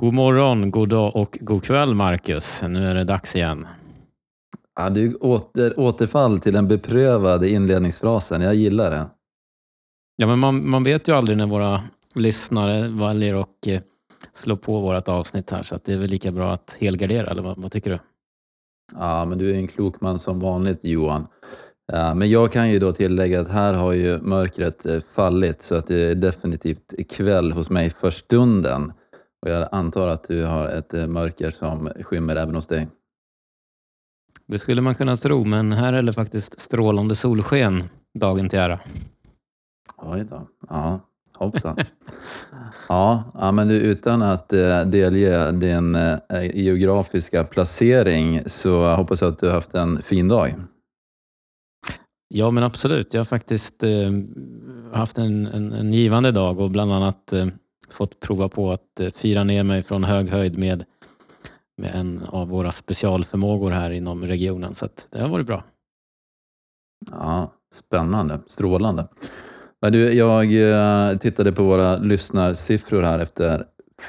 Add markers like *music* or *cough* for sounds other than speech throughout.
God morgon, god dag och god kväll Marcus. Nu är det dags igen. Ja, du åter, återfall till den beprövade inledningsfrasen. Jag gillar det. Ja, men man, man vet ju aldrig när våra lyssnare väljer att eh, slå på vårt avsnitt här, så det är väl lika bra att helgardera, eller vad, vad tycker du? Ja, men du är en klok man som vanligt Johan. Ja, men jag kan ju då tillägga att här har ju mörkret eh, fallit så att det är definitivt kväll hos mig för stunden. Och jag antar att du har ett eh, mörker som skymmer även hos dig. Det skulle man kunna tro, men här är det faktiskt strålande solsken dagen till ära. Oj då. Ja, hoppsan. *laughs* ja, ja, men du, utan att eh, delge din eh, geografiska placering så hoppas jag att du har haft en fin dag. Ja, men absolut. Jag har faktiskt haft en, en, en, givande dag och bland annat fått prova på att eh, fira ner mig från hög höjd med, med en av våra specialförmågor här inom regionen. Så det har varit bra. Ja, Spännande, strålande. Du, jag eh, tittade på våra lyssnarsiffror här efter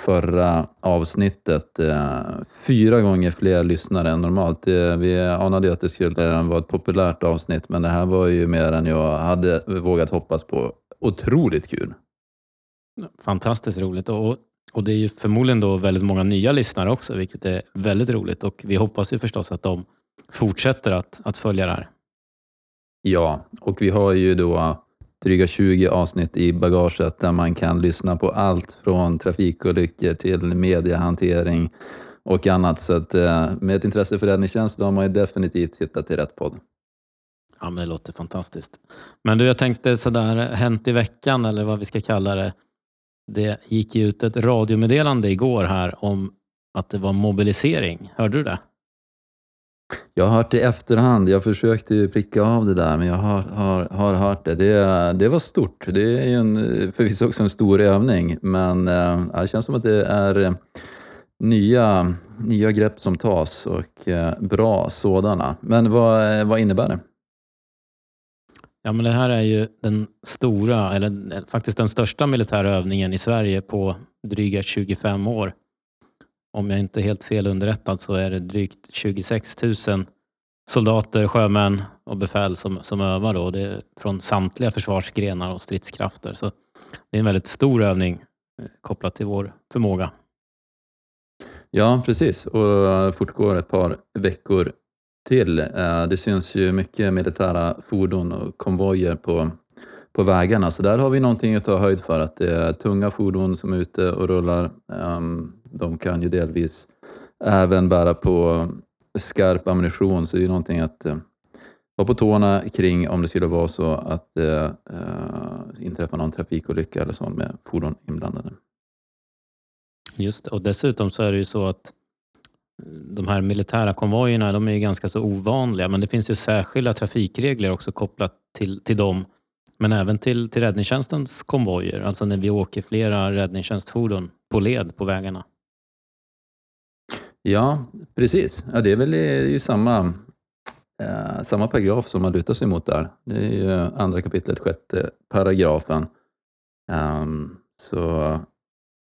förra avsnittet. Eh, fyra gånger fler lyssnare än normalt. Vi anade ju att det skulle vara ett populärt avsnitt, men det här var ju mer än jag hade vågat hoppas på. Otroligt kul! Fantastiskt roligt. Och, och det är ju förmodligen då väldigt många nya lyssnare också, vilket är väldigt roligt. Och vi hoppas ju förstås att de fortsätter att, att följa det här. Ja, och vi har ju då dryga 20 avsnitt i bagaget där man kan lyssna på allt från trafikolyckor till mediehantering och annat. Så att, eh, med ett intresse för räddningstjänst då har man ju definitivt hittat till rätt podd. Ja, men det låter fantastiskt. Men du, jag tänkte sådär, hänt i veckan eller vad vi ska kalla det. Det gick ju ut ett radiomeddelande igår här om att det var mobilisering. Hörde du det? Jag har hört det i efterhand. Jag försökte ju pricka av det där, men jag har, har, har hört det. det. Det var stort. Det är ju en, förvisso också en stor övning, men äh, det känns som att det är eh, nya, nya grepp som tas och äh, bra sådana. Men vad, vad innebär det? Ja, men det här är ju den stora, eller eh, faktiskt den största militära övningen i Sverige på dryga 25 år. Om jag inte är helt fel underrättad så är det drygt 26 000 soldater, sjömän och befäl som, som övar. Då. Det är från samtliga försvarsgrenar och stridskrafter. Så det är en väldigt stor övning eh, kopplat till vår förmåga. Ja, precis. Och eh, fortgår ett par veckor till. Eh, det syns ju mycket militära fordon och konvojer på, på vägarna, så där har vi någonting att ta höjd för. Att det är tunga fordon som är ute och rullar. Ehm, de kan ju delvis även bära på skarp ammunition, så det är någonting att eh, vara på tårna kring om det skulle vara så att eh, det inträffar någon trafikolycka eller så med fordon inblandade. Just det. och dessutom så är det ju så att de här militära konvojerna de är ju ganska så ovanliga men det finns ju särskilda trafikregler också kopplat till, till dem. Men även till, till räddningstjänstens konvojer, alltså när vi åker flera räddningstjänstfordon på led på vägarna. Ja, precis. Ja, det är väl det är ju samma, eh, samma paragraf som man lutar sig mot där. Det är ju andra kapitlet, sjätte paragrafen. Um, så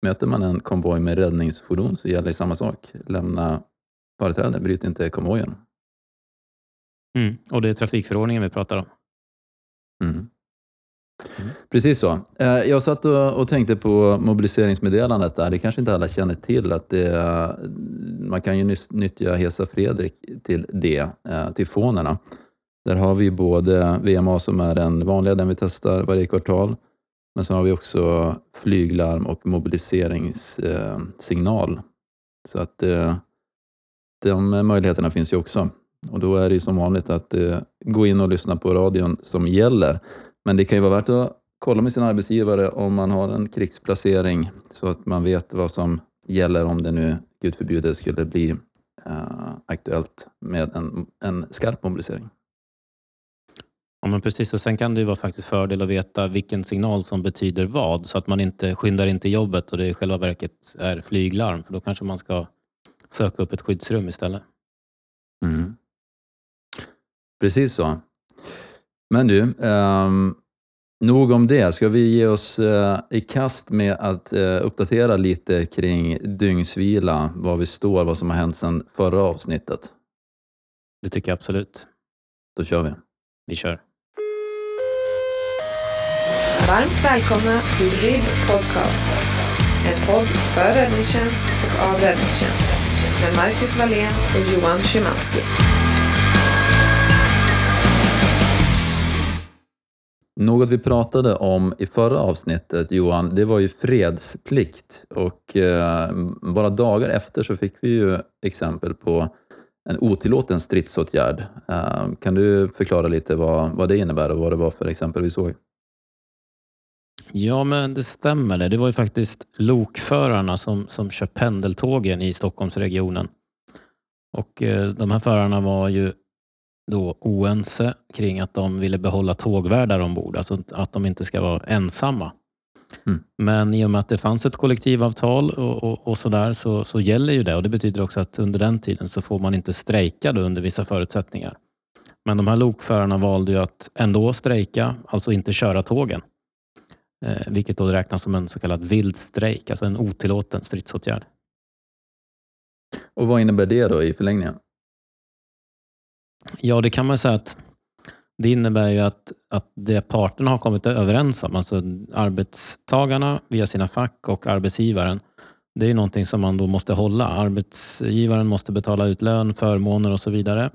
Möter man en konvoj med räddningsfordon så gäller samma sak. Lämna företräde, bryt inte konvojen. Mm. Och det är trafikförordningen vi pratar om? Mm. Mm. Precis så. Eh, jag satt och tänkte på mobiliseringsmeddelandet där. Det kanske inte alla känner till att det, man kan ju nyttja Hesa Fredrik till det, eh, till fånerna. Där har vi både VMA som är den vanliga, den vi testar varje kvartal, men sen har vi också flyglarm och mobiliseringssignal. Så att eh, de möjligheterna finns ju också. Och då är det som vanligt att eh, gå in och lyssna på radion som gäller. Men det kan ju vara värt att kolla med sin arbetsgivare om man har en krigsplacering så att man vet vad som gäller om det nu, gud förbjude, skulle bli eh, aktuellt med en, en skarp mobilisering. Ja, men precis. Och sen kan det ju vara faktiskt fördel att veta vilken signal som betyder vad så att man inte skyndar in till jobbet och det i själva verket är flyglarm för då kanske man ska söka upp ett skyddsrum istället. Mm. Precis så. Men du, um, Nog om det. Ska vi ge oss eh, i kast med att eh, uppdatera lite kring dygnsvila, var vi står, vad som har hänt sedan förra avsnittet? Det tycker jag absolut. Då kör vi. Vi kör. Varmt välkomna till RIB Podcast. En podd för räddningstjänst och av räddningstjänst. Med Marcus Wallén och Johan Szymanski. Något vi pratade om i förra avsnittet, Johan, det var ju fredsplikt. Och eh, bara dagar efter så fick vi ju exempel på en otillåten stridsåtgärd. Eh, kan du förklara lite vad, vad det innebär och vad det var för exempel vi såg? Ja, men det stämmer. Det, det var ju faktiskt lokförarna som, som kör pendeltågen i Stockholmsregionen. Och eh, de här förarna var ju då oense kring att de ville behålla tågvärdar ombord, alltså att de inte ska vara ensamma. Mm. Men i och med att det fanns ett kollektivavtal och, och, och sådär så, så gäller ju det och det betyder också att under den tiden så får man inte strejka under vissa förutsättningar. Men de här lokförarna valde ju att ändå strejka, alltså inte köra tågen. Eh, vilket då räknas som en så kallad vild strejk, alltså en otillåten stridsåtgärd. Och vad innebär det då i förlängningen? Ja, det kan man säga att det innebär ju att, att det parterna har kommit överens om, alltså arbetstagarna via sina fack och arbetsgivaren, det är någonting som man då måste hålla. Arbetsgivaren måste betala ut lön, förmåner och så vidare.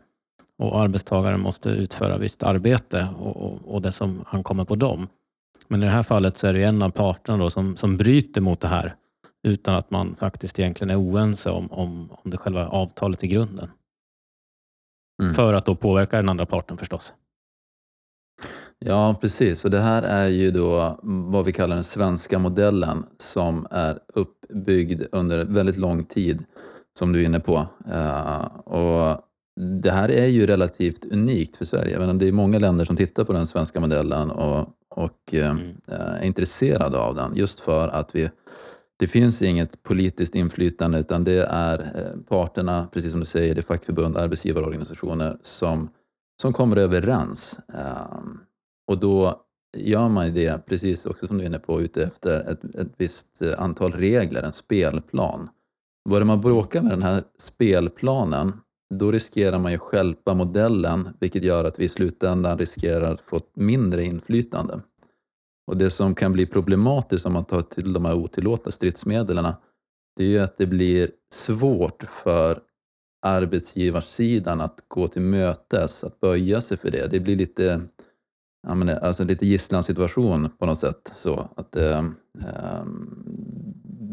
Och arbetstagaren måste utföra visst arbete och, och, och det som ankommer på dem. Men i det här fallet så är det en av parterna då som, som bryter mot det här utan att man faktiskt egentligen är oense om, om, om det själva avtalet i grunden. Mm. För att då påverka den andra parten förstås. Ja, precis. Och det här är ju då vad vi kallar den svenska modellen som är uppbyggd under väldigt lång tid, som du är inne på. Uh, och det här är ju relativt unikt för Sverige. Men det är många länder som tittar på den svenska modellen och, och uh, Mm. är intresserade av den just för att vi det finns inget politiskt inflytande utan det är eh, parterna, precis som du säger, det är fackförbund, arbetsgivarorganisationer som, som kommer överens. Um, och då gör man det, precis också som du är inne på, ute efter ett, ett visst eh, antal regler, en spelplan. Börjar man bråka med den här spelplanen, då riskerar man ju stjälpa modellen, vilket gör att vi i slutändan riskerar att få mindre inflytande. Och det som kan bli problematiskt om man tar till de här otillåtna stridsmedlen, det är ju att det blir svårt för arbetsgivarsidan att gå till mötes, att böja sig för det. Det blir lite, ja, alltså lite gisslansituation på något sätt. Så att, eh, ehm,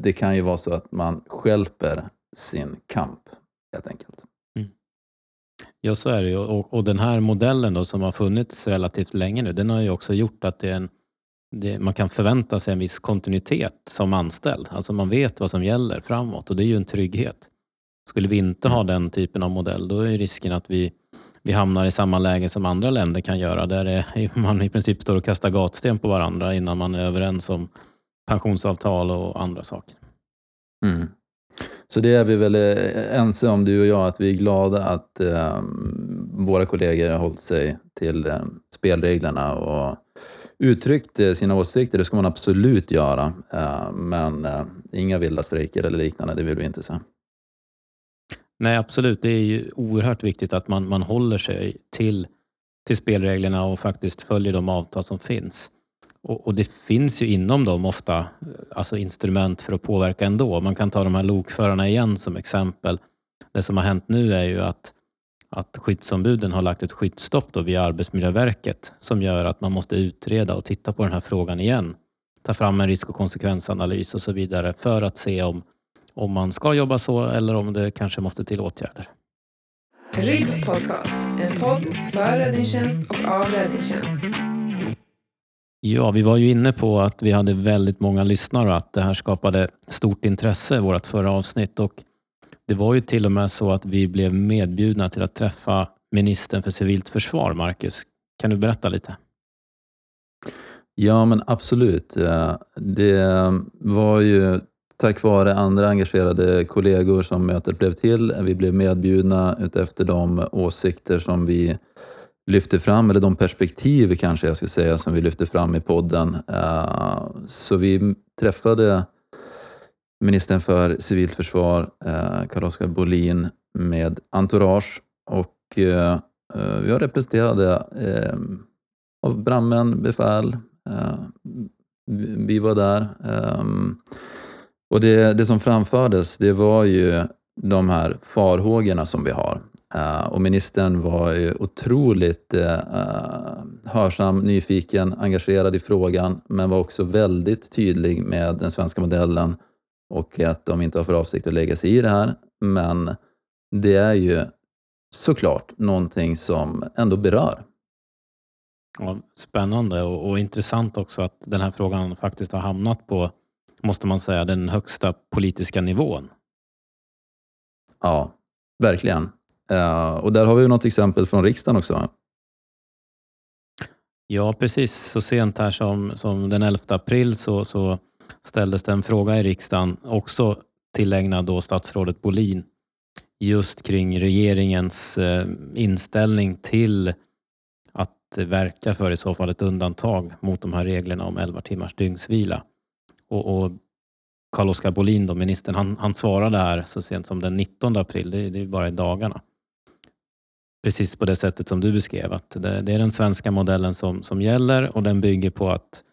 det kan ju vara så att man skälper sin kamp, helt enkelt. Mm. Ja, så är det ju. Och, och den här modellen då, som har funnits relativt länge nu, den har ju också gjort att det är en, det, man kan förvänta sig en viss kontinuitet som anställd. Alltså man vet vad som gäller framåt och det är ju en trygghet. Skulle vi inte ha den typen av modell, då är risken att vi, vi hamnar i samma läge som andra länder kan göra, där det, *laughs* man i princip står och kastar gatsten på varandra innan man är överens om pensionsavtal och andra saker. Mm. Så det är vi väl eh, ense om, du och jag, att vi är glada att eh, våra kollegor har hållit sig till eh, spelreglerna och uttryckt eh, sina åsikter. Det ska man absolut göra. Eh, men eh, inga vilda strejker eller liknande, det vill vi inte se. Nej, absolut. Det är ju oerhört viktigt att man, man håller sig till, till spelreglerna och faktiskt följer de avtal som finns. Och, och, det finns ju inom dem ofta alltså instrument för att påverka ändå. Man kan ta de här lokförarna igen som exempel. Det som har hänt nu är ju att, att skyddsombuden har lagt ett skyddsstopp då via Arbetsmiljöverket som gör att man måste utreda och titta på den här frågan igen. Ta fram en risk och konsekvensanalys och så vidare för att se om, om man ska jobba så eller om det kanske måste till åtgärder. RIB Podcast. En podd för räddningstjänst och av räddningstjänst. Ja, vi var ju inne på att vi hade väldigt många lyssnare och att det här skapade stort intresse i vårt förra avsnitt. Och det var ju till och med så att vi blev medbjudna till att träffa ministern för civilt försvar, Marcus. Kan du berätta lite? Ja, men absolut. Det var ju tack vare andra engagerade kollegor som mötet blev till. Vi blev medbjudna utefter de åsikter som vi lyfte fram, eller de perspektiv kanske jag ska säga som vi lyfte fram i podden. Eh, så vi träffade ministern för civilt försvar, eh, Carl-Oskar Bolin, med entourage och eh, eh, vi var representerade av brandmän, befäl. Vi var där. Ehm, och det, det som framfördes, det var ju de här farhågorna som vi har. Och ministern var ju otroligt hörsam, nyfiken, engagerad i frågan, men var också väldigt tydlig med den svenska modellen och att de inte har för avsikt att lägga sig i det här. Men det är ju såklart någonting som ändå berör. Ja, spännande och, och intressant också att den här frågan faktiskt har hamnat på måste man säga, den högsta politiska nivån. Ja, verkligen. Uh, och där har vi något exempel från riksdagen också. Ja, precis. Så sent här som, som den 11 april så, så ställdes det en fråga i riksdagen, också tillägnad då statsrådet Bolin, just kring regeringens eh, inställning till att verka för i så fall ett undantag mot de här reglerna om 11 timmars dygnsvila. Och, och Carl-Oskar Bolin, då, ministern, han, han svarade här så sent som den 19 april, det, det är bara i dagarna. Precis på det sättet som du beskrev, att det, det, är den svenska modellen som, som gäller och den bygger på att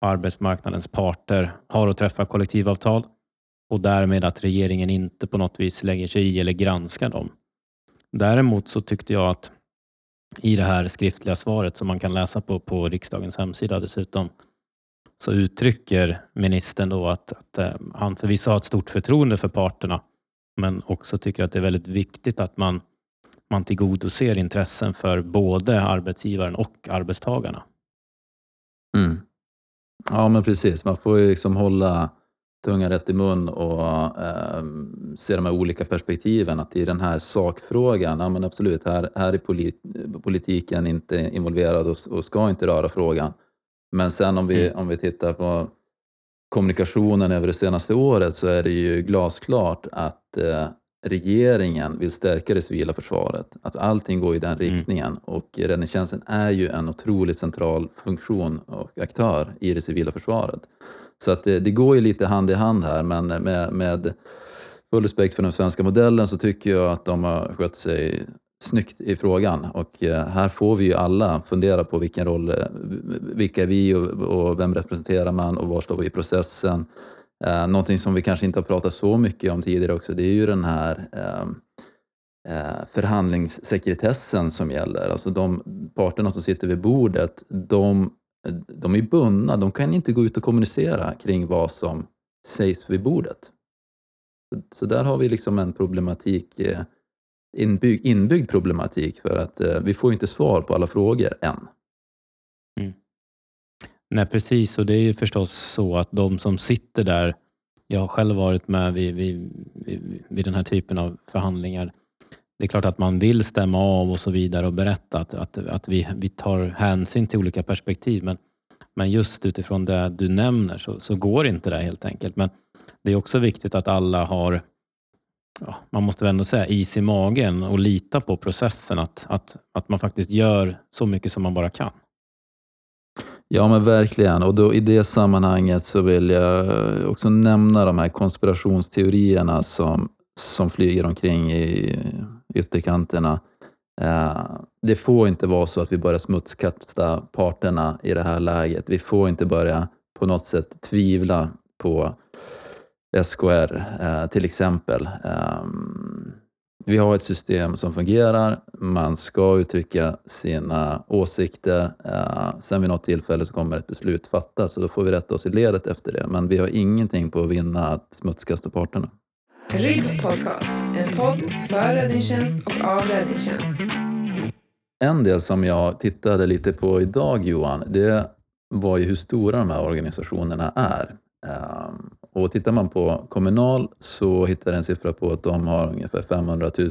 arbetsmarknadens parter har att träffa kollektivavtal och därmed att regeringen inte på något vis lägger sig i eller granskar dem. Däremot så tyckte jag att i det här skriftliga svaret som man kan läsa på, på riksdagens hemsida dessutom, så uttrycker ministern då att, att eh, han förvisso har ett stort förtroende för parterna men också tycker att det är väldigt viktigt att man, man tillgodoser intressen för både arbetsgivaren och arbetstagarna. Mm. Ja men precis, man får ju liksom hålla tungan rätt i mun och eh, se de här olika perspektiven. Att i den här sakfrågan, ja men absolut, här, här är polit, politiken inte involverad och, och ska inte röra frågan. Men sen om vi, mm. om vi tittar på kommunikationen över det senaste året så är det ju glasklart att eh, regeringen vill stärka det civila försvaret. Att allting går i den mm. riktningen mm. och räddningstjänsten är ju en otroligt central funktion och aktör i det civila försvaret. Så att det, det går ju lite hand i hand här men med, med full respekt för den svenska modellen så tycker jag att de har skött sig snyggt i frågan och eh, här får vi ju alla fundera på vilken roll, eh, vilka är vi och, vem representerar man och var står vi i processen. Eh, någonting som vi kanske inte har pratat så mycket om tidigare också, det är ju den här ehm, eh, förhandlingssekretessen som gäller. Alltså de parterna som sitter vid bordet, de, de är bundna, de kan inte gå ut och kommunicera kring vad som sägs vid bordet. Så där har vi liksom en problematik eh, inbyggd, inbyggd problematik för att eh, vi får inte svar på alla frågor än. Nej, precis. Och det är ju förstås så att de som sitter där, jag har själv varit med vid, vid, vid den här typen av förhandlingar. Det är klart att man vill stämma av och så vidare och berätta att, att, att vi, vi tar hänsyn till olika perspektiv. Men, men just utifrån det du nämner så, så går inte det helt enkelt. Men det är också viktigt att alla har ja, man måste väl ändå säga is i magen och lita på processen. Att, att, att man faktiskt gör så mycket som man bara kan. Ja men verkligen och då, i det sammanhanget så vill jag eh, också nämna de här konspirationsteorierna som, som flyger omkring i ytterkanterna. Eh, det får inte vara så att vi börjar smutskasta parterna i det här läget. Vi får inte börja på något sätt tvivla på SKR eh, till exempel. Ehm, Ehm, vi har ett system som fungerar, man ska uttrycka sina åsikter. Eh, sen vid något tillfälle så kommer ett beslut fattas och då får vi rätta oss i ledet efter det. Men vi har ingenting på att vinna att smutskasta parterna. RIB Podcast, en podd för räddningstjänst och av räddningstjänst. En del som jag tittade lite på idag Johan, det var ju hur stora de här organisationerna är. Och tittar man på Kommunal så hittar jag en siffra på att de har ungefär 500 000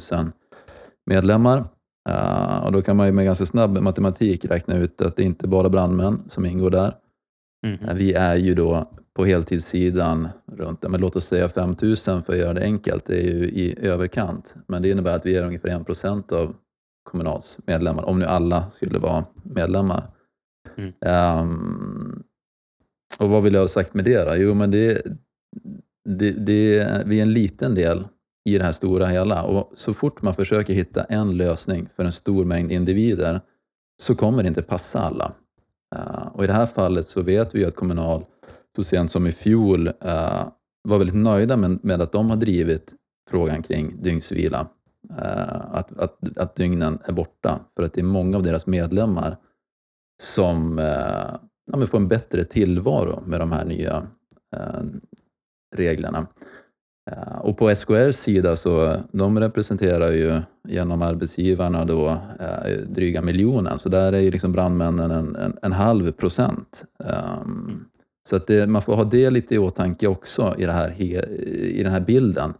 medlemmar. Uh, och då kan man ju med ganska snabb matematik räkna ut att det inte bara är brandmän som ingår där. Mm. Uh, vi är ju då på heltidssidan runt, men låt oss säga 5 000 för att göra det enkelt. Det är ju i överkant. Men det innebär att vi är ungefär 1 procent av Kommunals medlemmar, om nu alla skulle vara medlemmar. Mm. Um, och vad vill jag ha sagt med det då? Jo, men det, det, det, vi är en liten del i det här stora hela och så fort man försöker hitta en lösning för en stor mängd individer så kommer det inte passa alla. Eh, och i det här fallet så vet vi att Kommunal så sent som i fjol eh, var väldigt nöjda med, med, att de har drivit frågan kring dygnsvila. Eh, att, att, att dygnen är borta för att det är många av deras medlemmar som ja, får en bättre tillvaro med de här nya reglerna. Eh, och på SKRs sida så de representerar ju genom arbetsgivarna då eh, dryga miljonen, så där är ju liksom brandmännen en, en, en halv procent. Um, så att det, man får ha det lite i åtanke också i, det här, i den här bilden.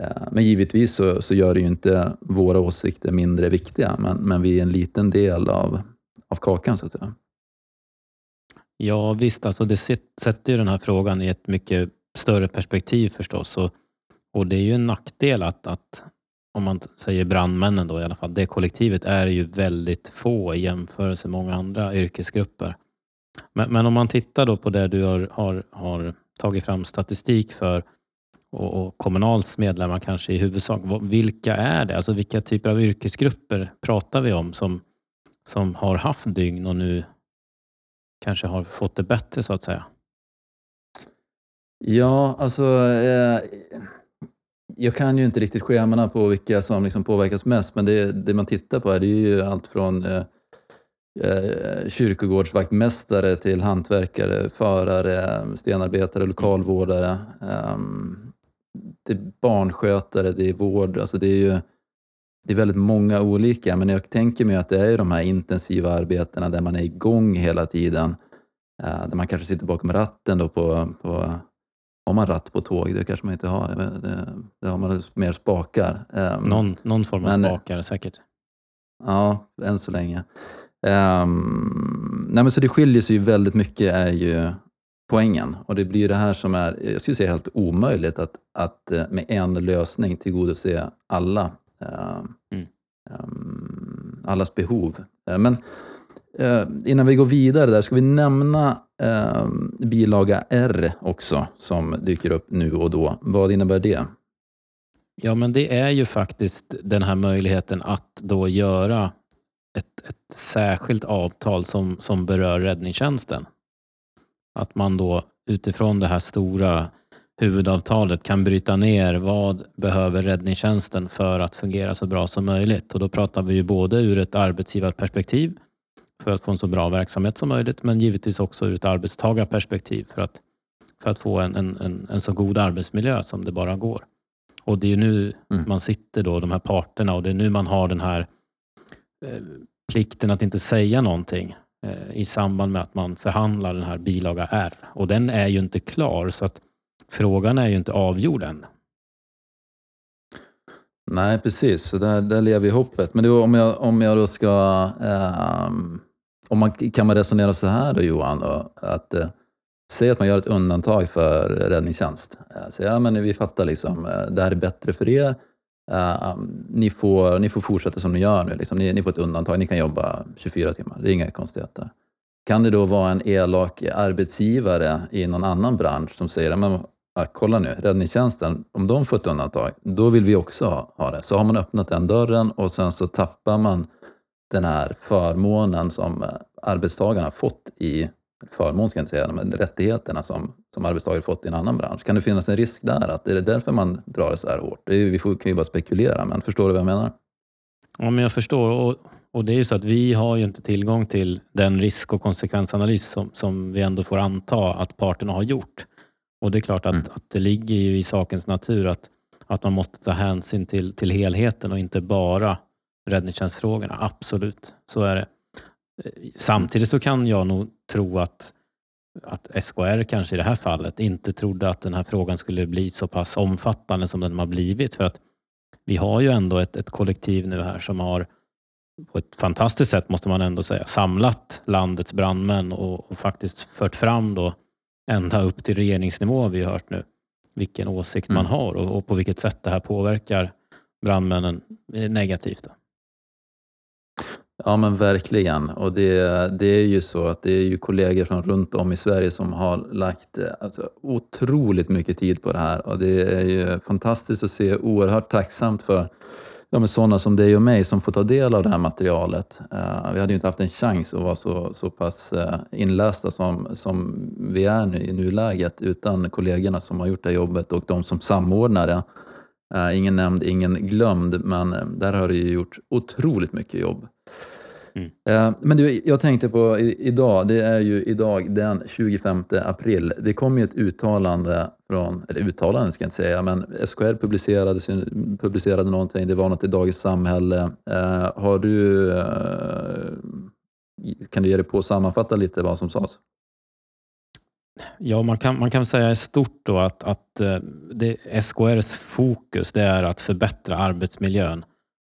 Uh, men givetvis så, så, gör det ju inte våra åsikter mindre viktiga, men, men vi är en liten del av, av kakan så att säga. Ja visst, alltså det sätter ju den här frågan i ett mycket större perspektiv förstås. Och, och det är ju en nackdel att, att, om man säger brandmännen då i alla fall, det kollektivet är ju väldigt få i jämförelse med många andra yrkesgrupper. Men, men om man tittar då på det du har, har, har tagit fram statistik för och, och Kommunals medlemmar kanske i huvudsak. Vilka är det? Alltså vilka typer av yrkesgrupper pratar vi om som, som har haft dygn och nu kanske har fått det bättre så att säga? Ja, alltså eh, jag kan ju inte riktigt schemana på vilka som liksom påverkas mest, men det, det man tittar på är det är ju allt från eh, eh, kyrkogårdsvaktmästare till hantverkare, förare, stenarbetare, lokalvårdare. Eh, det är barnskötare, det är vård, alltså det är ju det är väldigt många olika, men jag tänker mig att det är de här intensiva arbetena där man är igång hela tiden. Eh, där man kanske sitter bakom ratten då på, på har man ratt på tåg? Det kanske man inte har. Det, har man mer spakar. Um, någon, någon form av men, spakar säkert. Ja, än så länge. Um, nej men så det skiljer sig ju väldigt mycket är ju poängen. Och det blir det här som är, jag skulle säga helt omöjligt att, att eh, med en lösning tillgodose alla, um, mm. um, allas behov. Uh, men Eh, innan vi går vidare där, ska vi nämna eh, bilaga R också som dyker upp nu och då. Vad innebär det? Ja, men det är ju faktiskt den här möjligheten att då göra ett, ett särskilt avtal som, som berör räddningstjänsten. Att man då utifrån det här stora huvudavtalet kan bryta ner vad behöver räddningstjänsten för att fungera så bra som möjligt. Och då pratar vi ju både ur ett arbetsgivarperspektiv för att få en så bra verksamhet som möjligt, men givetvis också ur ett arbetstagarperspektiv för att, för att få en, en, en, så god arbetsmiljö som det bara går. Och det är nu mm. man sitter då, de här parterna, och det är nu man har den här eh, plikten att inte säga någonting eh, i samband med att man förhandlar den här bilaga R. Och den är ju inte klar, så att frågan är ju inte avgjord än. Nej, precis. Så där, där lever vi hoppet. Men då, om, jag, om jag då ska eh, om man, kan man resonera så här då Johan, då, att eh, säg att man gör ett undantag för räddningstjänst. Eh, säg, ja, men vi fattar liksom, eh, det här är bättre för er. Uh, ni, får, ni får fortsätta som ni gör nu. Liksom. Ni, ni, får ett undantag, ni kan jobba 24 timmar. Det är inga konstigheter. Kan det då vara en elak arbetsgivare i någon annan bransch som säger men, ah, kolla nu, räddningstjänsten, om de får ett undantag, då vill vi också ha, ha det. Så har man öppnat den dörren och sen så tappar man den här förmånen som eh, arbetstagarna fått i förmån, ska jag inte säga, men rättigheterna som, som arbetstagare fått i en annan bransch. Kan det finnas en risk där? Att det är därför man drar det så här hårt? Det är, vi får, kan ju bara spekulera, men förstår du vad jag menar? Ja, men jag förstår. Och, och det är ju så att vi har ju inte tillgång till den risk och konsekvensanalys som, som vi ändå får anta att parterna har gjort. Och det är klart att, mm. att det ligger ju i sakens natur att, att man måste ta hänsyn till, till helheten och inte bara räddningstjänstfrågorna. Absolut, så är det. Samtidigt så kan jag nog tro att, att SKR kanske i det här fallet inte trodde att den här frågan skulle bli så pass omfattande som den har blivit. För att vi har ju ändå ett, ett kollektiv nu här som har på ett fantastiskt sätt måste man ändå säga samlat landets brandmän och, och faktiskt fört fram då ända upp till regeringsnivå har vi hört nu vilken åsikt mm. man har och, och, på vilket sätt det här påverkar brandmännen negativt. Då. Ja men verkligen. Och det, det är ju så att det är ju kollegor från runt om i Sverige som har lagt eh, alltså, otroligt mycket tid på det här. Och det är ju fantastiskt att se, oerhört tacksamt för ja, men sådana som dig och mig som får ta del av det här materialet. Uh, vi hade ju inte haft en chans att vara så, så pass uh, inlästa som, som vi är nu, i nuläget utan kollegorna som har gjort det jobbet och de som samordnar det. Uh, ingen nämnd, ingen glömd, men där har det ju gjort otroligt mycket jobb. Mm. Men du, jag tänkte på idag, det är ju idag den 25 april. Det kom ju ett uttalande från, eller uttalande ska jag inte säga, men SKR publicerade, publicerade någonting, det var något i Dagens Samhälle. Eh, har du, eh, kan du ge dig på att sammanfatta lite vad som sades? Ja, man kan, man kan säga i stort då att, att det, SKRs fokus det är att förbättra arbetsmiljön.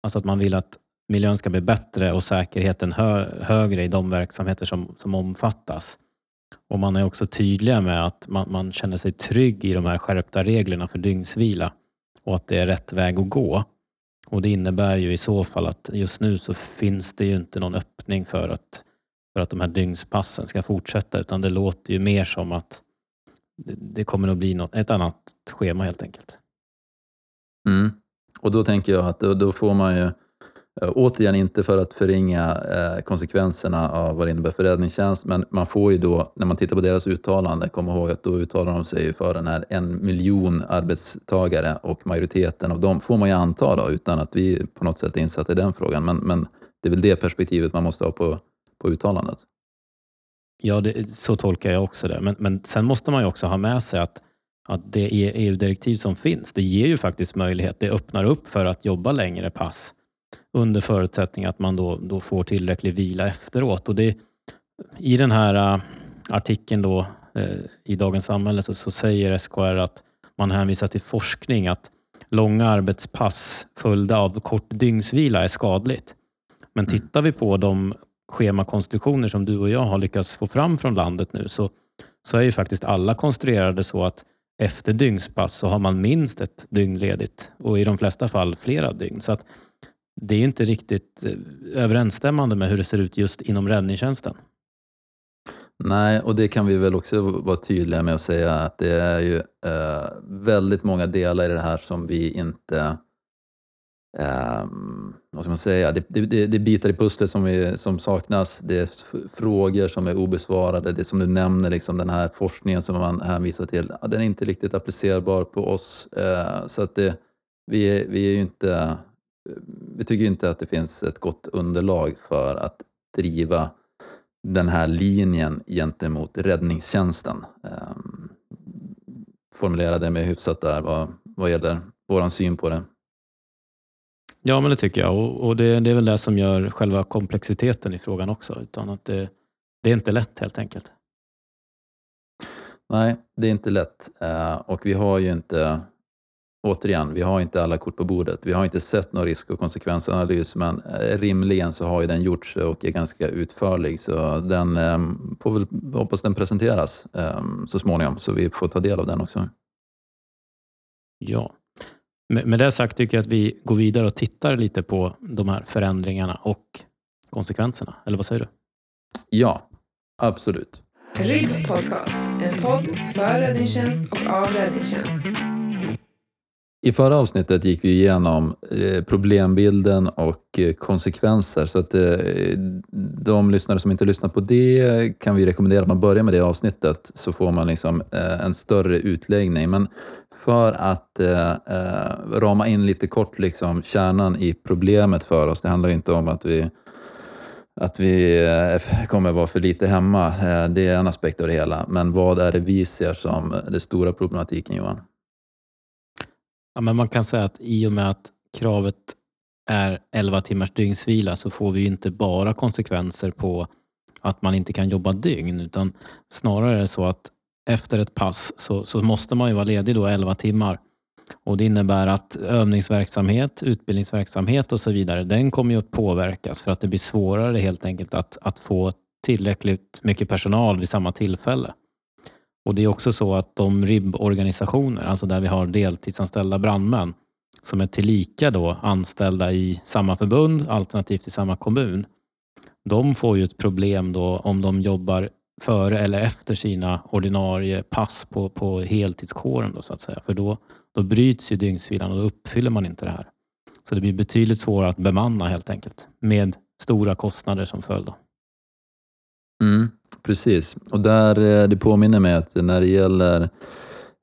Alltså att man vill att miljön ska bli bättre och säkerheten hö, högre i de verksamheter som, som omfattas. Och Man är också tydliga med att man, man känner sig trygg i de här skärpta reglerna för dygnsvila och att det är rätt väg att gå. Och Det innebär ju i så fall att just nu så finns det ju inte någon öppning för att, för att de här dygnspassen ska fortsätta utan det låter ju mer som att det, det kommer att bli något, ett annat schema helt enkelt. Mm. Och då tänker jag att då, då får man ju Eh, återigen inte för att förringa eh, konsekvenserna av vad det innebär för räddningstjänst, men man får ju då, när man tittar på deras uttalande, komma ihåg att då uttalar de sig för den här en miljon arbetstagare och majoriteten av dem får man ju anta då, utan att vi på något sätt är insatta i den frågan. Men, men det är väl det perspektivet man måste ha på, på uttalandet. Ja, det, så tolkar jag också det. Men, men sen måste man ju också ha med sig att, att det e EU-direktiv som finns, det ger ju faktiskt möjlighet. Det öppnar upp för att jobba längre pass under förutsättning att man då, då får tillräcklig vila efteråt. Och det, I den här uh, artikeln då, uh, i Dagens Samhälle så, så, säger SKR att man hänvisar till forskning att långa arbetspass följda av kort dygnsvila är skadligt. Men mm. tittar vi på de schemakonstruktioner som du och jag har lyckats få fram från landet nu så, så är ju faktiskt alla konstruerade så att efter dygnspass så har man minst ett dygn ledigt och i de flesta fall flera dygn. Så att det är inte riktigt eh, överensstämmande med hur det ser ut just inom räddningstjänsten. Nej, och det kan vi väl också vara tydliga med att säga att det är ju eh, väldigt många delar i det här som vi inte eh, vad ska man säga, det, det, det är bitar i pusslet som, vi, som saknas, det är frågor som är obesvarade, det som du nämner, liksom den här forskningen som man hänvisar till, den är inte riktigt applicerbar på oss. Eh, så att det, vi, vi är ju inte vi tycker inte att det finns ett gott underlag för att driva den här linjen gentemot räddningstjänsten. Um, formulera det med hyfsat där vad, vad gäller vår syn på det. Ja, men det tycker jag. Och, och det, det, är väl det som gör själva komplexiteten i frågan också. Utan att det, det är inte lätt helt enkelt. Nej, det är inte lätt. Uh, och vi har ju inte återigen, vi har inte alla kort på bordet. Vi har inte sett någon risk och konsekvensanalys, men eh, rimligen så har ju den gjorts och är ganska utförlig. Så den eh, får väl hoppas den presenteras eh, så småningom, så vi får ta del av den också. Ja. Med det sagt tycker jag att vi går vidare och tittar lite på de här förändringarna och konsekvenserna. Eller vad säger du? Ja, absolut. RIB Podcast, en podd för räddningstjänst och av räddningstjänst. I förra avsnittet gick vi igenom eh, problembilden och eh, konsekvenser. Så att eh, de lyssnare som inte lyssnat på det kan vi rekommendera att man börjar med det avsnittet så får man liksom en större utläggning. Men för att rama in lite kort liksom kärnan i problemet för oss. Det handlar inte om att vi att vi kommer vara för lite hemma. Det är en aspekt av det hela. Men vad är det vi ser som den stora problematiken Johan? Ja, men man kan säga att i och med att kravet är 11 timmars dygnsvila så får vi inte bara konsekvenser på att man inte kan jobba dygn utan snarare är det så att efter ett pass så, så måste man ju vara ledig då 11 timmar. Och Det innebär att övningsverksamhet, utbildningsverksamhet och så vidare, den kommer ju att påverkas för att det blir svårare helt enkelt att, att få tillräckligt mycket personal vid samma tillfälle. Och Det är också så att de RIB-organisationer, alltså där vi har deltidsanställda brandmän, som är tillika då anställda i samma förbund alternativt i samma kommun, de får ju ett problem då om de jobbar före eller efter sina ordinarie pass på, på heltidskåren. Då, så att säga. För då, då bryts ju dygnsvilan och då uppfyller man inte det här. Så det blir betydligt svårare att bemanna helt enkelt med stora kostnader som följd. Mm, precis, och där eh, det påminner mig att när det gäller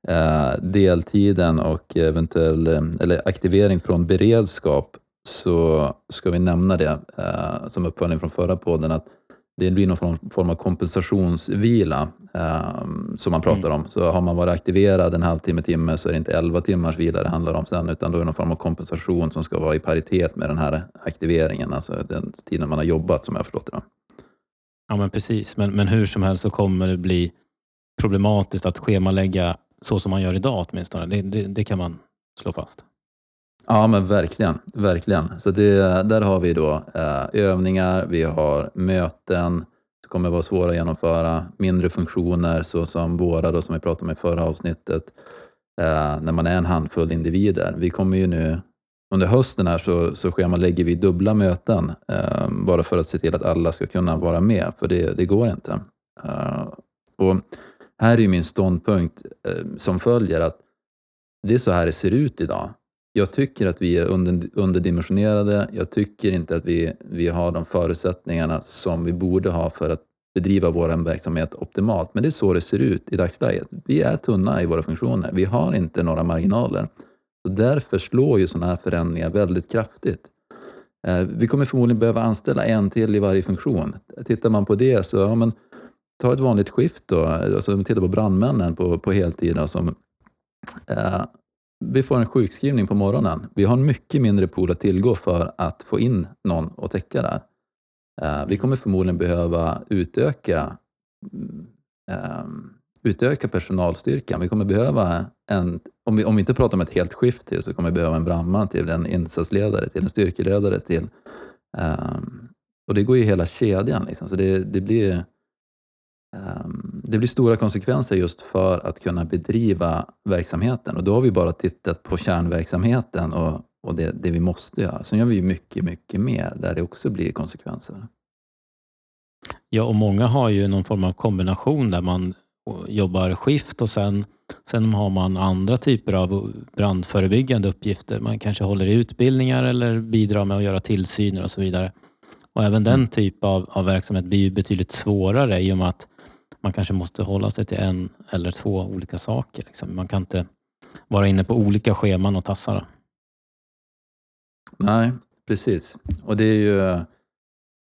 eh, deltiden och eventuell eh, eller aktivering från beredskap så ska vi nämna det som uppföljning från förra podden att det blir någon form av kompensationsvila som man pratar mm. om. Så har man varit aktiverad en halvtimme, timme så är det inte 11 timmars vila det handlar om sen, utan då är det någon form av kompensation som ska vara i paritet med den här aktiveringen, alltså den tiden man har jobbat som jag har förstått det. Ja, men precis. Men, men hur som helst så kommer det bli problematiskt att schemalägga så som man gör idag åtminstone. Det, det, det kan man slå fast. Ja, men verkligen. verkligen. Så det, där har vi då eh, övningar, vi har möten som kommer vara svåra att genomföra, mindre funktioner så som våra då, som vi pratade om i förra avsnittet, eh, när man är en handfull individer. Vi kommer ju nu under hösten här så, så schemalägger vi dubbla möten eh, bara för att se till att alla ska kunna vara med, för det, det går inte. Eh, och här är min ståndpunkt eh, som följer att det är så här det ser ut idag. Jag tycker att vi är under, underdimensionerade. Jag tycker inte att vi, vi har de förutsättningarna som vi borde ha för att bedriva vår verksamhet optimalt. Men det är så det ser ut i dagsläget. Vi är tunna i våra funktioner. Vi har inte några marginaler. Så därför slår ju sådana här förändringar väldigt kraftigt. Eh, vi kommer förmodligen behöva anställa en till i varje funktion. Tittar man på det så, ja, men, ta ett vanligt skift då. Alltså, titta på brandmännen på, på heltid. Alltså, eh, vi får en sjukskrivning på morgonen. Vi har en mycket mindre pool att tillgå för att få in någon och täcka där. Eh, vi kommer förmodligen behöva utöka, eh, utöka personalstyrkan. Vi kommer behöva en, om vi, om vi inte pratar om ett helt skift till, så kommer vi behöva en brandman till, en insatsledare till, en styrkeledare till. Um, och det går ju hela kedjan. Liksom. Så det, det blir ehm, det blir stora konsekvenser just för att kunna bedriva verksamheten och då har vi bara tittat på kärnverksamheten och, och det, det vi måste göra. Sen gör vi mycket, mycket mer där det också blir konsekvenser. Ja, och många har ju någon form av kombination där man jobbar skift och sen, sen har man andra typer av brandförebyggande uppgifter. Man kanske håller i utbildningar eller bidrar med att göra tillsyner och så vidare. Och även den mm. typ av, av verksamhet blir ju betydligt svårare i och med att man kanske måste hålla sig till en eller två olika saker. Liksom. Man kan inte vara inne på olika scheman och tassa. Nej, precis. Och det är ju...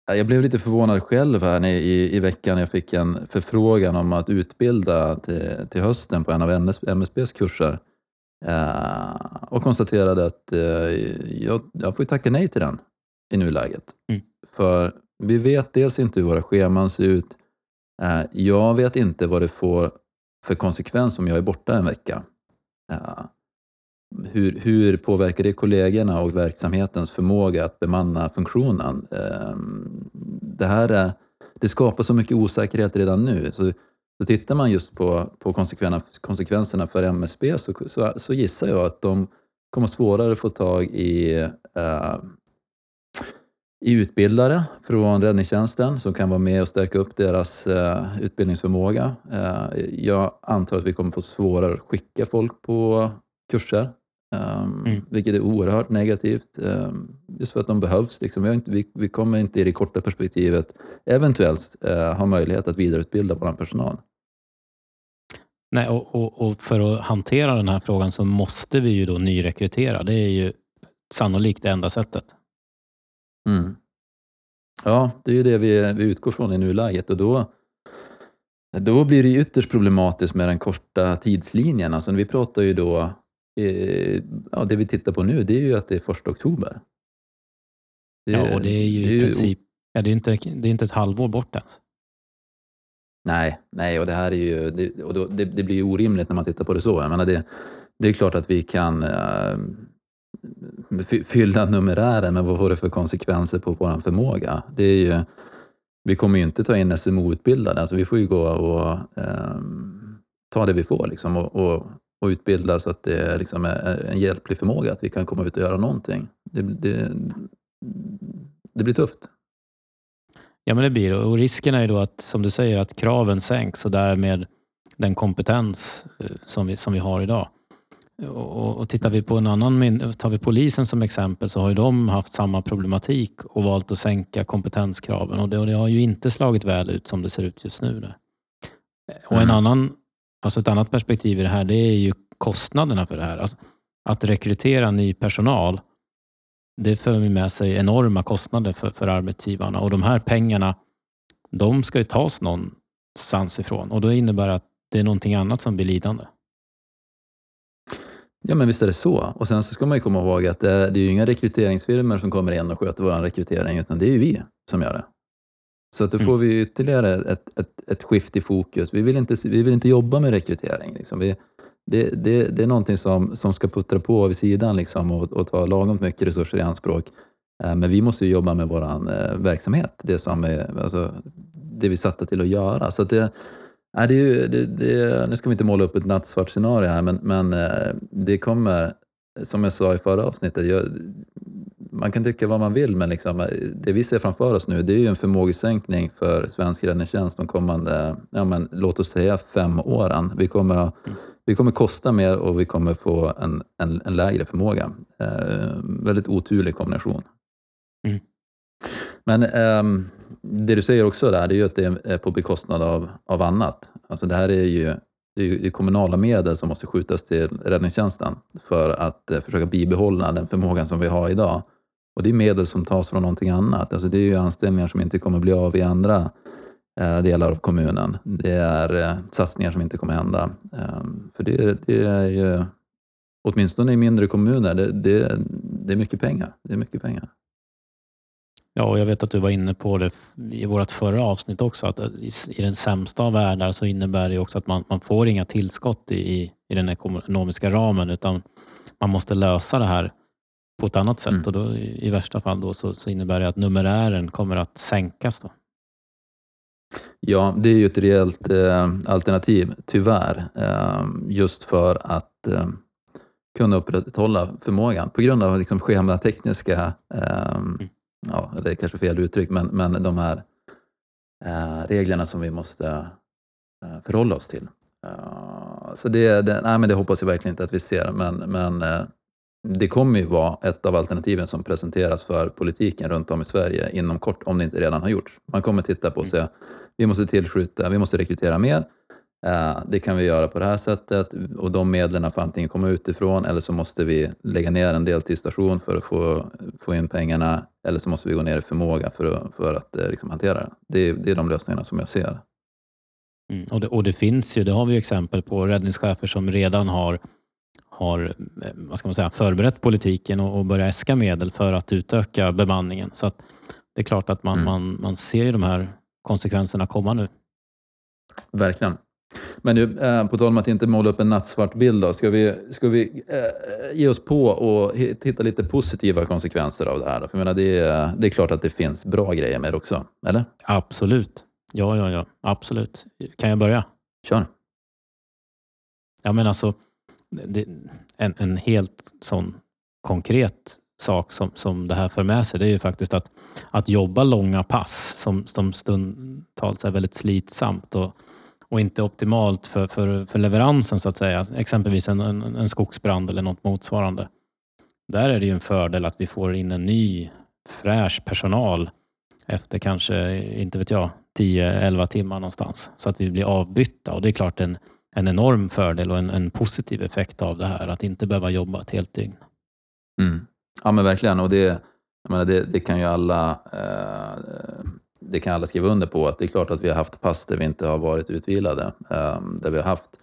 Jag blev lite förvånad själv här i, i veckan. Jag fick en förfrågan om att utbilda till, till hösten på en av MSBs kurser. Uh, och konstaterade att uh, jag, jag får tacka nej till den i nuläget. Mm. För vi vet dels inte hur våra scheman ser ut. Eh, jag vet inte vad det får för konsekvens om jag är borta en vecka. Hur, hur påverkar det kollegorna och verksamhetens förmåga att bemanna funktionen? Ehm, det, här är, det skapar så mycket osäkerhet redan nu. Så, så tittar man just på, på konsekvenserna för MSB så, så, så gissar jag att de kommer svårare att få tag i eh, i utbildare från räddningstjänsten som kan vara med och stärka upp deras eh, utbildningsförmåga. Eh, jag antar att vi kommer få svårare att skicka folk på kurser, eh, mm. vilket är oerhört negativt. Ehm, just för att de behövs. Liksom. Vi, inte, vi, vi, kommer inte i det korta perspektivet eventuellt eh, ha möjlighet att vidareutbilda vår personal. Nej, och, och, och, för att hantera den här frågan så måste vi ju då nyrekrytera. Det är ju sannolikt det enda sättet. Mm. Ja, det är ju det vi, vi utgår från i nuläget och då, då blir det ytterst problematiskt med den korta tidslinjen. Alltså vi pratar ju då, eh, ja, det vi tittar på nu det är ju att det är första oktober. Det, ja, och det är ju det i princip, ja, det, är inte, det är inte ett halvår bort ens. Nej, nej och det här är ju, det, och då, det, det blir ju orimligt när man tittar på det så. Jag menar det, det är klart att vi kan äh, fylla numerären, men vad får det för konsekvenser på vår förmåga? Det är ju, vi kommer ju inte ta in SMO-utbildade, alltså vi får ju gå och eh, ta det vi får liksom, och, och, och, utbilda så att det liksom är en hjälplig förmåga, att vi kan komma ut och göra någonting. Det, det, det blir tufft. Ja, men det blir. Och risken är ju då att, som du säger, att kraven sänks och därmed den kompetens eh, som vi, som vi har idag. Och, och tittar vi på en annan tar vi polisen som exempel så har ju de haft samma problematik och valt att sänka kompetenskraven och det, och det har ju inte slagit väl ut som det ser ut just nu. Där. Och en Mm. annan, alltså ett annat perspektiv i det här det är ju kostnaderna för det här. Alltså, att rekrytera ny personal det för med sig enorma kostnader för, för arbetsgivarna och de här pengarna de ska ju tas någonstans ifrån och då innebär det att det är någonting annat som blir lidande. Ja men visst är det så. Och sen så ska man ju komma ihåg att eh, det, är ju inga rekryteringsfirmor som kommer in och sköter vår rekrytering utan det är ju vi som gör det. Så att då Mm. får vi ytterligare ett, ett, ett skift i fokus. Vi vill inte, vi vill inte jobba med rekrytering. Liksom. Vi, det, det, det är någonting som, som ska puttra på vid sidan liksom, och, och ta lagom mycket resurser i anspråk. Eh, Men vi måste ju jobba med vår eh, verksamhet, det, som är, alltså, det vi är satta till att göra. Så att det är ju, det, det, nu ska vi inte måla upp ett nattsvart scenario här, men, men eh, det kommer, som jag sa i förra avsnittet, jag, man kan tycka vad man vill, men liksom, eh, det vi ser framför oss nu det är ju en förmågesänkning för svensk räddningstjänst de kommande, ja, men, låt oss säga fem åren. Vi kommer, att, vi kommer kosta mer och vi kommer få en, en, en lägre förmåga. Eh, väldigt oturlig kombination. Mm. Men ehm, det du säger också där, det är ju att det är på bekostnad av, av annat. Alltså det här är ju, det är ju det är kommunala medel som måste skjutas till räddningstjänsten för att eh, försöka bibehålla den förmågan som vi har idag. Och det är medel som tas från någonting annat. Alltså det är ju anställningar som inte kommer bli av i andra eh, delar av kommunen. Det är eh, satsningar som inte kommer hända. Ehm, för det, det är ju, åtminstone i mindre kommuner, det, det, det är mycket pengar. Det är mycket pengar. Ja, och jag vet att du var inne på det i vårt förra avsnitt också, att eh, i, den sämsta av världar så innebär det också att man, man får inga tillskott i, i den ekonomiska ramen utan man måste lösa det här på ett annat sätt Mm. och då, i, värsta fall då, så, så innebär det att numerären kommer att sänkas. Då. Ja, det är ju ett reellt eh, alternativ, tyvärr. Eh, just för att eh, kunna upprätthålla förmågan. På grund av liksom schematekniska, eh, ja, det är kanske fel uttryck, men, men de här eh, reglerna som vi måste eh, förhålla oss till. Så det, det, nej, men det hoppas jag verkligen inte att vi ser, men, men det kommer ju vara ett av alternativen som presenteras för politiken runt om i Sverige inom kort, om det inte redan har gjorts. Man kommer titta på och säga, vi måste tillskjuta, vi måste rekrytera mer. Eh, det kan vi göra på det här sättet och de medlen får antingen komma utifrån eller så måste vi lägga ner en deltidsstation för att få, få in pengarna eller så måste vi gå ner i förmåga för att, för att eh, liksom hantera det. det. är- Det är de lösningarna som jag ser. Mm. Och, det, och det finns ju, det har vi ju exempel på, räddningschefer som redan har, har eh, vad ska man säga, förberett politiken och, och börjat äska medel för att utöka bemanningen. Så att det är klart att man, Mm. man, man ser ju de här konsekvenserna komma nu. Verkligen. Men nu, eh, på tal om att inte måla upp en nattsvart bild, då, ska vi, ska vi eh, ge oss på och hitta lite positiva konsekvenser av det här? Då? För jag menar, det, är, det är klart att det finns bra grejer med det också, eller? Absolut. Ja, ja, ja. Absolut. Kan jag börja? Kör. Ja, men alltså, en, en helt sån konkret sak som, som det här för med sig, det är ju faktiskt att, att jobba långa pass som, som stundtals är väldigt slitsamt och, och inte optimalt för, för, för leveransen så att säga. Exempelvis en, en, en skogsbrand eller något motsvarande. Där är det ju en fördel att vi får in en ny fräsch personal efter kanske, inte vet jag, 10-11 timmar någonstans. Så att vi blir avbytta och det är klart en, en enorm fördel och en, en positiv effekt av det här att inte behöva jobba ett helt dygn. Mm. Ja men verkligen, och det, jag menar, det, det kan ju alla eh, det kan alla skriva under på, att det är klart att vi har haft pass där vi inte har varit utvilade. Eh, där vi har haft,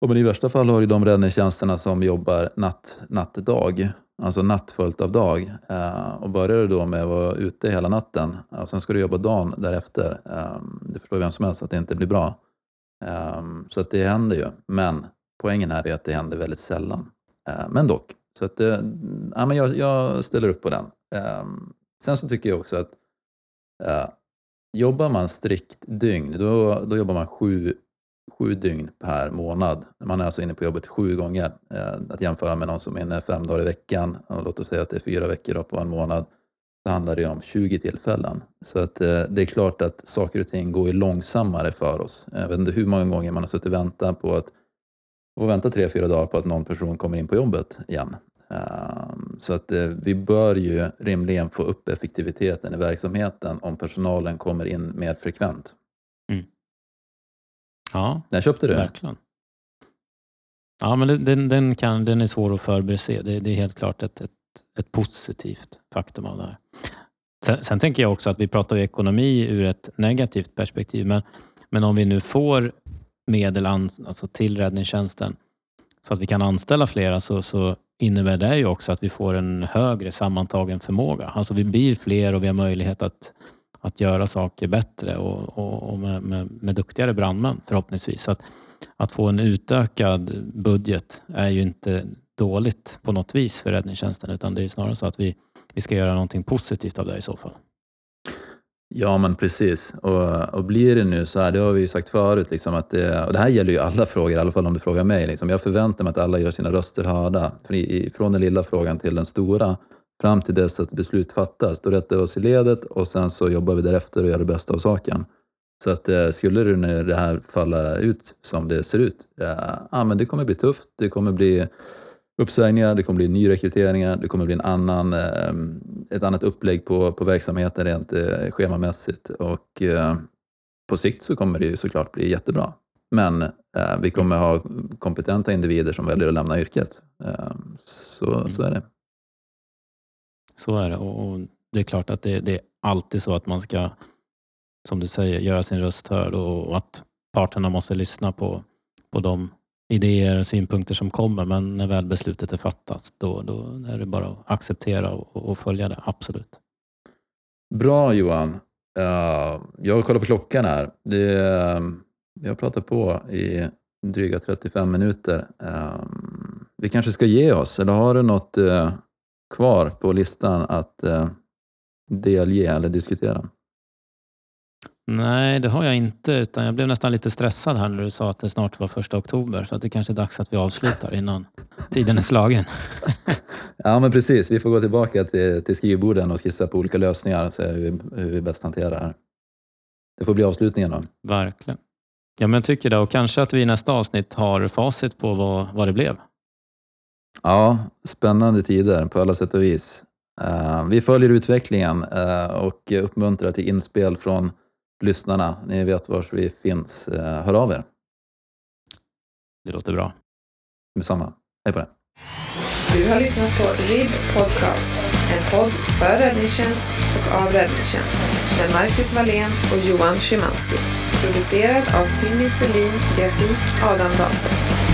och men i värsta fall har ju de räddningstjänsterna som jobbar natt, natt-dag, alltså natt följt av dag. Eh, och börjar du då med att vara ute hela natten, och sen ska du jobba dagen därefter, eh, det förstår vem som helst att det inte blir bra. Um, så att det händer ju, men poängen här är att det händer väldigt sällan. Uh, men dock, så att, eh, ja, men jag, jag ställer upp på den. Um, sen så tycker jag också att uh, jobbar man strikt dygn, då, då jobbar man sju, sju dygn per månad. Man är alltså inne på jobbet sju gånger. Uh, att jämföra med någon som är inne fem dagar i veckan, och låt oss säga att det är fyra veckor på en månad då handlar det om 20 tillfällen. Så att eh, det är klart att saker och ting går ju långsammare för oss. Jag vet inte hur många gånger man har suttit och väntat på att få vänta tre, fyra dagar på att någon person kommer in på jobbet igen. Ehm, så att eh, vi bör ju rimligen få upp effektiviteten i verksamheten om personalen kommer in mer frekvent. Ja, Den köpte du? verkligen. Ja, men den, den, kan, den är svår att förbereda. Det, det är helt klart ett, ett, ett positivt faktum av det här. Sen, sen tänker jag också att vi pratar ju ekonomi ur ett negativt perspektiv. Men, men om vi nu får medel an, alltså till räddningstjänsten så att vi kan anställa flera så, så innebär det ju också att vi får en högre sammantagen förmåga. Alltså vi blir fler och vi har möjlighet att, att göra saker bättre och, och, och med, med, med duktigare brandmän förhoppningsvis. Så att, att få en utökad budget är ju inte dåligt på något vis för räddningstjänsten utan det är snarare så att vi, vi ska göra någonting positivt av det i så fall. Ja, men precis. Och, och blir det nu så här, det har vi ju sagt förut, liksom att det, och det här gäller ju alla frågor, i alla fall om du frågar mig. Liksom. Jag förväntar mig att alla gör sina röster hörda, från den lilla frågan till den stora, fram till dess att beslut fattas. Då rättar vi oss i ledet och sen så jobbar vi därefter och gör det bästa av saken. Så att eh, skulle det nu det här falla ut som det ser ut, ja, ja, men det kommer bli tufft, det kommer bli uppsägningar, det kommer bli nyrekryteringar, det kommer bli en annan, eh, ett annat upplägg på, på verksamheten rent eh, schemamässigt och eh, på sikt så kommer det ju såklart bli jättebra. Men eh, vi kommer ha kompetenta individer som väljer att lämna yrket. Eh, så, så är det. Så är det och, det är klart att det, det är alltid så att man ska, som du säger, göra sin röst hörd och, och att parterna måste lyssna på, på de idéer och synpunkter som kommer. Men när väl beslutet är fattat, då, då är det bara att acceptera och, och följa det. Absolut. Bra Johan. Uh, jag kollar på klockan här. Det, eh, uh, vi har pratat på i dryga 35 minuter. Uh, vi kanske ska ge oss, eller har du något uh, kvar på listan att uh, delge eller diskutera? Nej, det har jag inte. Utan jag blev nästan lite stressad här när du sa att det snart var första oktober. Så att det kanske är dags att vi avslutar innan tiden är slagen. *laughs* Ja, men precis. Vi får gå tillbaka till, till skrivborden och skissa på olika lösningar och se hur vi, hur vi bäst hanterar det här. Det får bli avslutningen då. Verkligen. Ja, men jag tycker det. Och kanske att vi i nästa avsnitt har facit på vad, vad det blev. Ja, spännande tider på alla sätt och vis. Uh, vi följer utvecklingen uh, och uppmuntrar till inspel från lyssnarna. Ni vet var vi finns. Uh, hör av er. Det låter bra. Detsamma. Hej på det. Du har lyssnat på RIB Podcast, en podd för räddningstjänst och av räddningstjänst med Marcus Wallén och Johan Szymanski. Producerad av Timmy Selin, grafik Adam Dahlstedt.